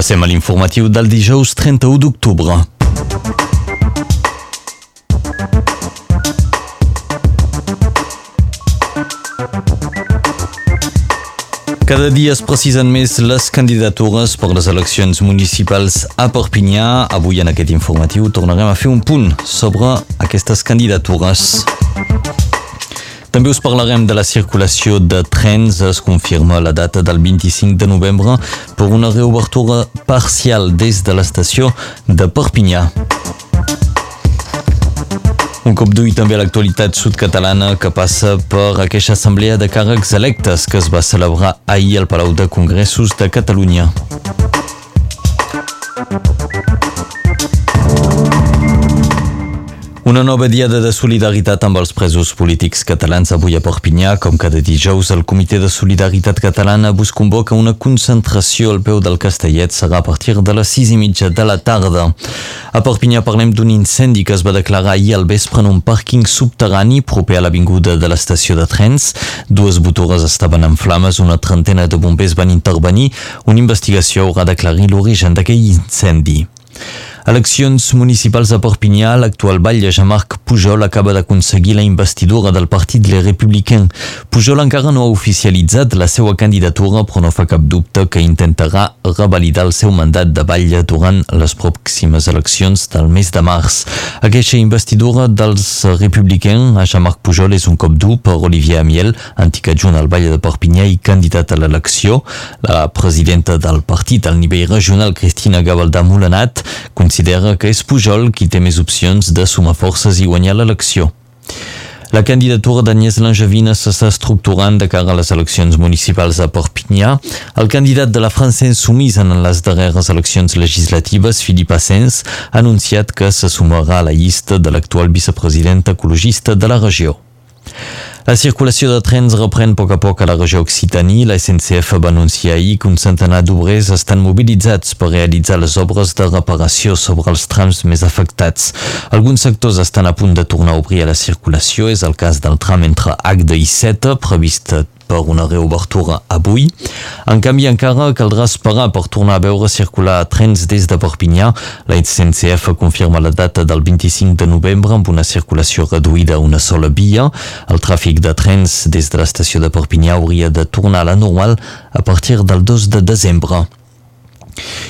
Passem a l'informatiu del dijous 31 d'octubre. Cada dia es precisen més les candidatures per les eleccions municipals a Perpinyà. Avui en aquest informatiu tornarem a fer un punt sobre aquestes candidatures. També us parlarem de la circulació de trens. Es confirma la data del 25 de novembre per una reobertura parcial des de l'estació de Perpinyà. Un cop d'ull també a l'actualitat sud-catalana que passa per aquesta assemblea de càrrecs electes que es va celebrar ahir al Palau de Congressos de Catalunya. Una nova diada de solidaritat amb els presos polítics catalans avui a Perpinyà. Com cada dijous, el Comitè de Solidaritat Catalana bus convoca una concentració al peu del Castellet. Serà a partir de les sis i mitja de la tarda. A Perpinyà parlem d'un incendi que es va declarar ahir al vespre en un pàrquing subterrani proper a l'avinguda de l'estació de trens. Dues botores estaven en flames, una trentena de bombers van intervenir. Una investigació haurà d'aclarir l'origen d'aquell incendi. Eleccions municipals a Perpinyà, l'actual batlle Jean-Marc Pujol acaba d'aconseguir la investidura del Partit Les Républicains. Pujol encara no ha oficialitzat la seva candidatura, però no fa cap dubte que intentarà revalidar el seu mandat de batlle durant les pròximes eleccions del mes de març. Aquesta investidura dels Républicains a Jean-Marc Pujol és un cop dur per Olivier Amiel, antic adjunt al batlle de Perpinyà i candidat a l'elecció. La presidenta del partit al nivell regional, Cristina Gavaldà Molenat, considera que és Pujol qui té més opcions de sumar forces i guanyar l'elecció. La candidatura d'Agnès Langevina s'està estructurant de cara a les eleccions municipals a Perpinyà. El candidat de la França Insumisa en les darreres eleccions legislatives, Philippe Assens, ha anunciat que se sumarà a la llista de l'actual vicepresident ecologista de la regió. La circulació de trens reprèn a poc a poc a la regió Occitània. La SNCF va anunciar ahir que un centenar d'obrers estan mobilitzats per realitzar les obres de reparació sobre els trams més afectats. Alguns sectors estan a punt de tornar a obrir a la circulació. És el cas del tram entre Agde i Seta, previst per una reobertura avui. En canvi, encara caldrà esperar per tornar a veure circular trens des de Perpinyà. La SNCF confirma la data del 25 de novembre amb una circulació reduïda a una sola via. El tràfic de trens des de l'estació de Perpinyà hauria de tornar a la normal a partir del 2 de desembre.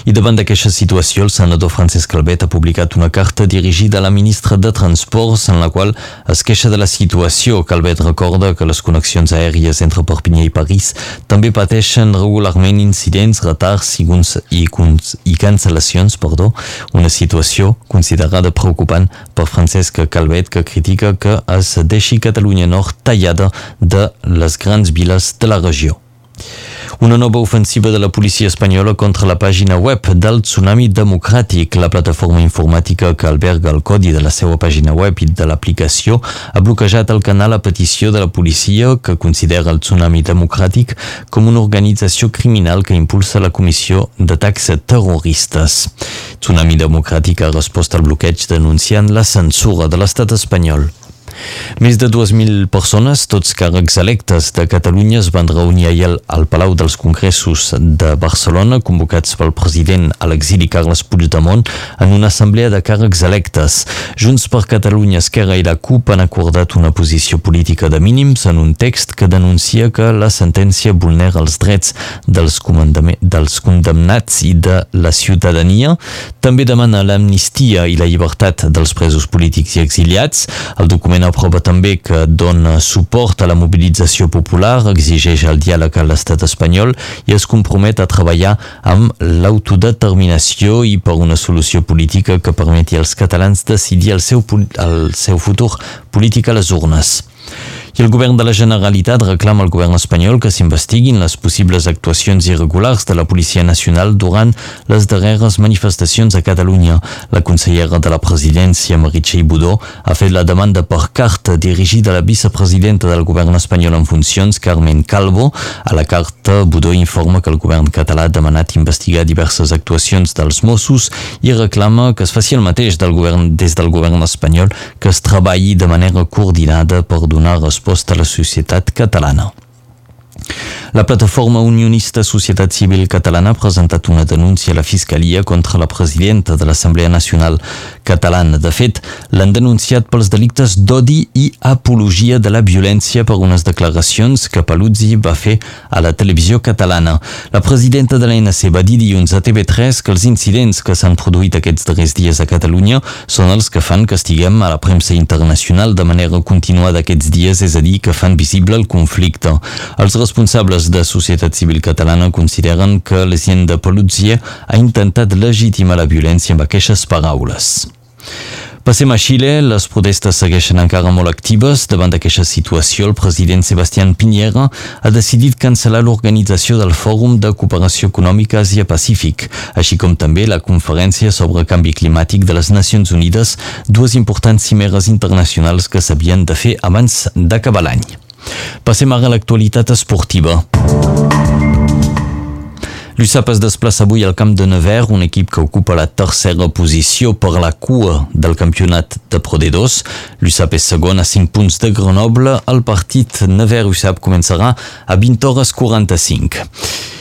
I davant d'aquesta situació, el senador Francesc Calvet ha publicat una carta dirigida a la ministra de Transports en la qual es queixa de la situació. Calvet recorda que les connexions aèries entre Perpinyà i París també pateixen regularment incidents, retards i, i, i cancel·lacions, perdó, una situació considerada preocupant per Francesc Calvet que critica que es deixi Catalunya Nord tallada de les grans viles de la regió. Una nova ofensiva de la policia espanyola contra la pàgina web del Tsunami Democràtic. La plataforma informàtica que alberga el codi de la seva pàgina web i de l'aplicació ha bloquejat el canal a petició de la policia que considera el Tsunami Democràtic com una organització criminal que impulsa la comissió d'atacs terroristes. Tsunami Democràtic ha respost al bloqueig denunciant la censura de l'estat espanyol. Més de 2.000 persones, tots càrrecs electes de Catalunya, es van reunir ahir al Palau dels Congressos de Barcelona, convocats pel president a l'exili Carles Puigdemont, en una assemblea de càrrecs electes. Junts per Catalunya, Esquerra i la CUP han acordat una posició política de mínims en un text que denuncia que la sentència vulnera els drets dels, dels condemnats i de la ciutadania. També demana l'amnistia i la llibertat dels presos polítics i exiliats. El document aprova també que dona suport a la mobilització popular, exigeix el diàleg a l'estat espanyol i es compromet a treballar amb l'autodeterminació i per una solució política que permeti als catalans decidir el seu, el seu futur polític a les urnes. I el govern de la Generalitat reclama al govern espanyol que s'investiguin les possibles actuacions irregulars de la Policia Nacional durant les darreres manifestacions a Catalunya. La consellera de la presidència, Meritxell Budó, ha fet la demanda per carta dirigida a la vicepresidenta del govern espanyol en funcions, Carmen Calvo. A la carta, Budó informa que el govern català ha demanat investigar diverses actuacions dels Mossos i reclama que es faci el mateix del govern, des del govern espanyol, que es treballi de manera coordinada per donar resposta resposta a la societat catalana. La plataforma unionista Societat Civil Catalana ha presentat una denúncia a la Fiscalia contra la presidenta de l'Assemblea Nacional Catalana. De fet, l'han denunciat pels delictes d'odi i apologia de la violència per unes declaracions que Paluzzi va fer a la televisió catalana. La presidenta de l'ANC va dir dilluns a TV3 que els incidents que s'han produït aquests darrers dies a Catalunya són els que fan que estiguem a la premsa internacional de manera continuada aquests dies, és a dir, que fan visible el conflicte. Els responsables de Societat Civil Catalana consideren que l'Esienda Paluzzi ha intentat legitimar la violència amb aquestes paraules. Passem a Xile, les protestes segueixen encara molt actives. Davant d'aquesta situació, el president Sebastián Piñera ha decidit cancel·lar l'organització del Fòrum de Cooperació Econòmica Àsia-Pacífic, així com també la conferència sobre canvi climàtic de les Nacions Unides, dues importants cimeres internacionals que s'havien de fer abans d'acabar l'any. Passem ara a l'actualitat esportiva. L'USAP es desplaça avui al camp de Nevers, un equip que ocupa la tercera posició per la cua del campionat de Pro D2. L'USAP és segon a 5 punts de Grenoble. El partit Nevers-USAP començarà a 20 hores 45.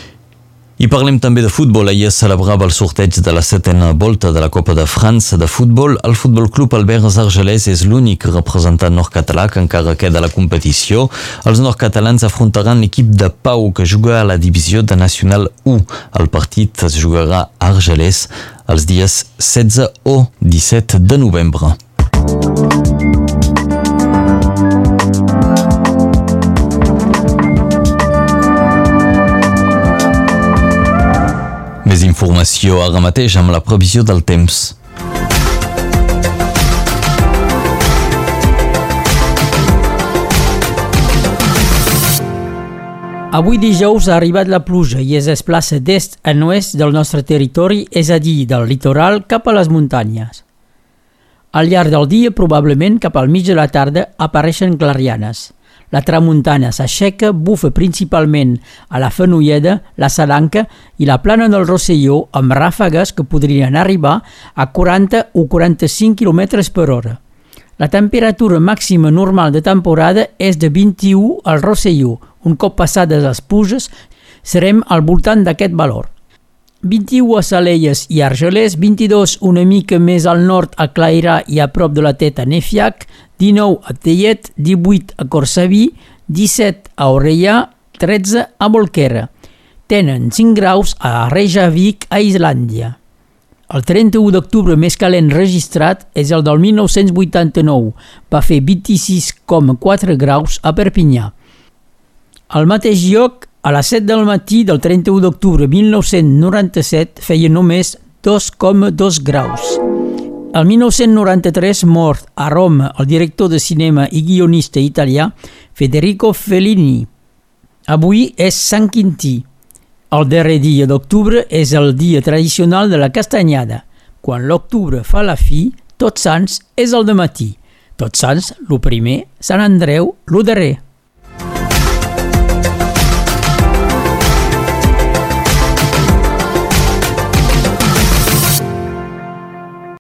I parlem també de futbol. Ahir es celebrava el sorteig de la setena volta de la Copa de França de futbol. El Futbol Club Albert Argelès és l'únic representant nord-català que encara queda a la competició. Els nord-catalans afrontaran l'equip de Pau que juga a la divisió de Nacional 1. El partit es jugarà a Argelès els dies 16 o 17 de novembre. Informació ara mateix amb la previsió del temps. Avui dijous ha arribat la pluja i es desplaça d'est a oest del nostre territori, és a dir, del litoral cap a les muntanyes. Al llarg del dia, probablement cap al mig de la tarda, apareixen clarianes. La tramuntana s'aixeca, bufa principalment a la Fenolleda, la Salanca i la plana del Rosselló amb ràfegues que podrien arribar a 40 o 45 km per hora. La temperatura màxima normal de temporada és de 21 al Rosselló. Un cop passades les puges, serem al voltant d'aquest valor. 21 a Salelles i Argelès, 22 una mica més al nord a Clairà i a prop de la Teta Nefiac, 19 a Tellet, 18 a Corsaví, 17 a Orellà, 13 a Bolquera. Tenen 5 graus a Reykjavik, a Islàndia. El 31 d'octubre més calent registrat és el del 1989. Va fer 26,4 graus a Perpinyà. Al mateix lloc, a les 7 del matí del 31 d'octubre 1997 feia només 2,2 graus. El 1993 mort a Roma el director de cinema i guionista italià Federico Fellini. Avui és Sant Quintí. El darrer dia d'octubre és el dia tradicional de la castanyada. Quan l'octubre fa la fi, Tots Sants és el de matí. Tots Sants, lo primer, Sant Andreu, lo darrer.